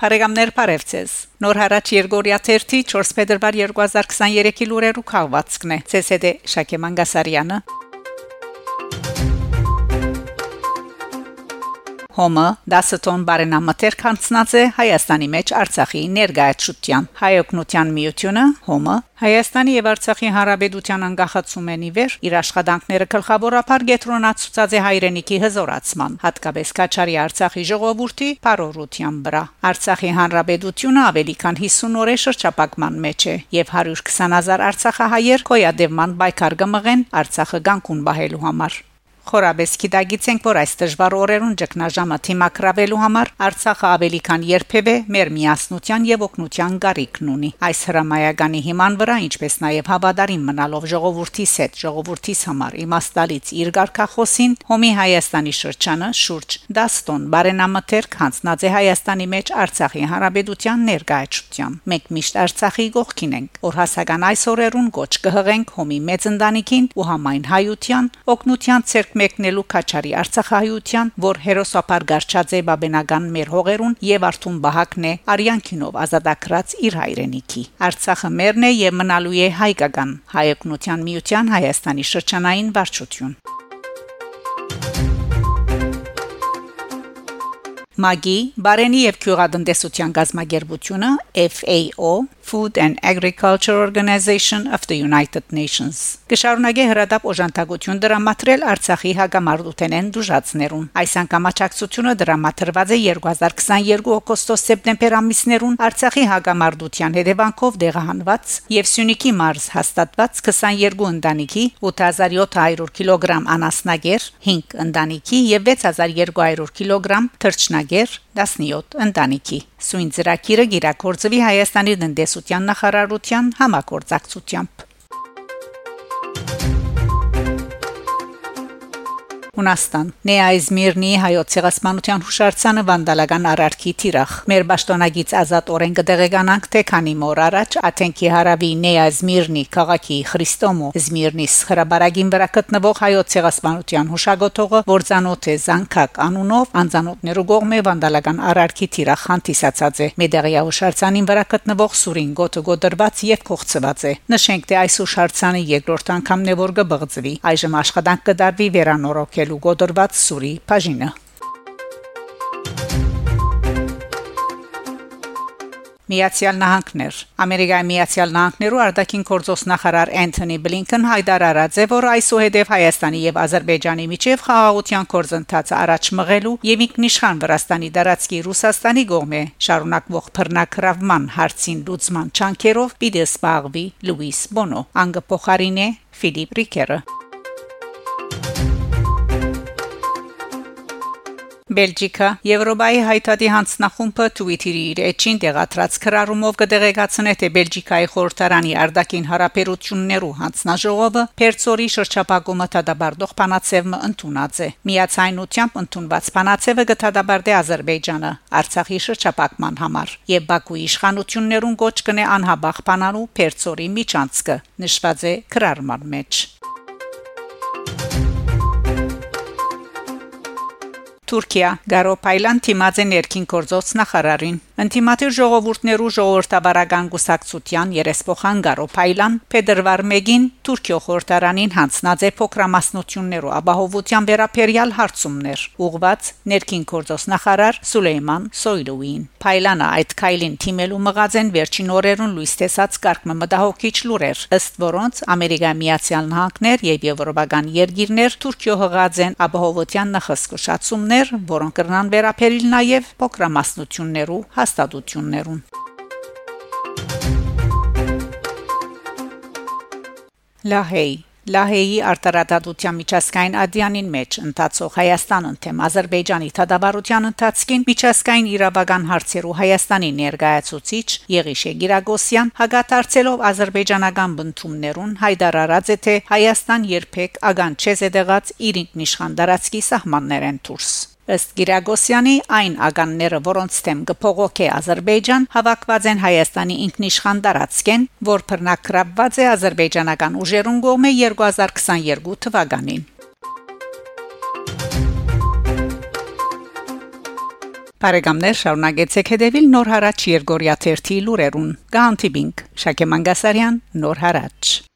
Փարեգամներ Փարեվցես Նոր հարաճ Երգորիա 1 4 փետրվար 2023-ի լուրերու քաղվածքն է ՑՍԴ Շակե Մանգասարյանը Հոմը 10 տոն բարենամտեր կանցնած է Հայաստանի մեջ Արցախի ներգայացության հայօգնության միությունը Հոմը Հայաստանի եւ Արցախի հանրապետության անկախացումենի վեր իր աշխատանքները գլխավորապես գետրոնացուցած է հայրենիքի հզորացման հատկապես Կաչարի Արցախի ժողովրդի բարօրության վրա Արցախի հանրապետությունը ավելի քան 50 օր է շրջապակման մեջ է եւ 120000 արցախահայեր կոյադևման բայկար կմղեն Արցախը գանկուն բահելու համար Խորաբես գիտագիտենք, որ այս դժվար օրերուն ճգնաժամը թիմակրավելու համար Արցախը ավելի քան երբևէ մեր միասնության եւ օգնության գարիքն ունի։ Այս հրամայականի հիման վրա, ինչպես նաեւ հավատարիմ մնալով ժողովրդի հետ, ժողովրդիս համար իմաստալից իր ղարքախոսին Հոմի Հայաստանի շրջանը շուրջ 10 տոն բարենամթերք հանձնած է Հայաստանի մեջ Արցախի հանրապետության ներկայացությամբ։ Մենք միշտ Արցախի կողքին ենք, որ հասական այս օրերուն գոչ կհղենք Հոմի մեծ ընտանիքին ու համայն հայության օգնության ցերկ մեկնելու Քաչարի Արցախահայության, որ հերոսապար Գարչաձե Բաբենական մեր հողերուն եւ Արթուն Բահակն է Արյանքինով ազատագրած իր հայրենիքի։ Արցախը մերն է եւ մնալու է հայկական հայօգնության միության Հայաստանի շրջանային վարչություն։ Մագի Բարենի եւ Քյուղատնտեսության գազագերբությունը FAO Food and Agriculture Organization of the United Nations։ Կշարունակե հրադապ օժանդակություն դրամատրել Արցախի հագամարտութենեն դժացներուն։ Այս անգամ աճակցությունը դրամատրված է 2022 օգոստոս-սեպտեմբեր ամիսներուն Արցախի հագամարտության հետևանքով դեղահանված եւ Սյունիքի մարզ հաստատված 22 ընտանիքի 8700 կիլոգրամ անասնագեր, 5 ընտանիքի եւ 6200 կիլոգրամ թրջնագեր 17 ընտանիքի։ Սույն ծրագիրը գիրակորձվի Հայաստանի տնտեսության նախարարության համագործակցությամբ։ Հունաստան Նեայզմիրնի հայոց ցեղասպանության հուշարձանը վանդալական արարքի թիրախ մեր ճշտոնագից ազատ օրեն կդեղեկանանք թե քանի մոր առաջ Աթենքի հարավի Նեայզմիրնի քաղաքի Խրիստոմո Զմիրնիս խրաբարագին վրա գտնվող հայոց ցեղասպանության հուշագոտողը որձանոթ է Զանկակ անունով անձանոթներու կողմէ վանդալական արարքի թիրախ հանդիսացած է Մեդերիա հուշարձանին վրա գտնվող Սուրին գոտը գոդրված եւ կողծված է նշենք թե այս հուշարձանը երկրորդ անգամն է որ կբղծվի այժմ աշխատանք կդարվի վերանորոգել ստեղծելու գոդրված սուրի բաժինը Միացյալ Նահանգներ Ամերիկայի Միացյալ Նահանգներու արտաքին գործոս նախարար Անթոնի Բլինքեն հայտարարած է, որ այսուհեթև Հայաստանի եւ Ադրբեջանի միջև խաղաղության կորզընթացը առաջ մղելու եւ ինքնիշխան Վրաստանի դարածքի Ռուսաստանի կողմէ շարունակվող բռնակրավման հարցին լուծման չանքերով պիտի սպաղվի Լուիս Բոնո անգը փոխարինե Ֆիլիպ Ռիկերը Բելգիկա Եվրոպայի հայտարարի հանձնախումբը Twitter-ի իր էջին տեղադրած քրարումով կդեղեկացնե թե Բելգիկայի խորհրդարանի արդակին հարաբերություններու հանձնաժողովը Պերցորի շրջապակումը դադարդող փանացևը ընդունած է։ Միացայնությամբ ընդունված փանացևը կդադարդի Ադրբեջանը Արցախի շրջապակման համար եւ Բաքուի իշխանություններուն կոչ կնե անհաբախ փանալու Պերցորի միջանցքը նշված է քրարման մեջ։ Թուրքիա Գարոփայլան թիմածե ներքին գործոց նախարարին Ընտիմատիր ժողովուրդներու ժողովրդավարական գուսակցության երեսփոխան Գարոփայլան Փետրվար 1-ին Թուրքիո խորհրդարանին հանձնած է փոքրամասնություններու ապահովության վերաբերյալ հարցումներ ուղված ներքին գործոց նախարար Սուլեյման Սոյլուին Փայլանը այդ քայլին թիմելու մղածեն վերջին օրերուն լույս տեսած կարգ մտահոգիչ լուրեր ըստ որոնց Ամերիկա Միացյալ Նահանգներ եւ եվրոպական երկիրներ Թուրքիո հղած են ապահովության նախասկուշացումներ նորմեր, որոնք կրնան վերապերիլ նաև փոքրամասնություններու հաստատություններուն։ Լահեյ Լահեյի արտարադատության միջազգային ադյանին մեջ ընթացող Հայաստանն թեմ Ադրբեջանի թադավարության ընթացքին միջազգային իրավական հարցերու Հայաստանի ներկայացուցիչ Եղիշե Գիրագոսյան հագատարցելով ադրբեջանական բնդումներուն հայտարարած է թե Հայաստան երբեք ագան չէ զդեղած իր ինքնիշխան դարածքի սահմաններեն դուրս Ըստ Գիրագոսյանի այն ագանները, որոնց թեմ գփողոք է Ադրբեջան, հավաքված են Հայաստանի ինքնիշխան տարածքեն, որ բռնակրաբված է ադրբեջանական ուժերուն կողմէ 2022 թվականին։ Բարեկամներ շարունակեցեք հետևել Նոր հարաճ Երգորիա 1-ի լուրերուն։ Գանտիբինգ Շակե Մանգասարյան Նոր հարաճ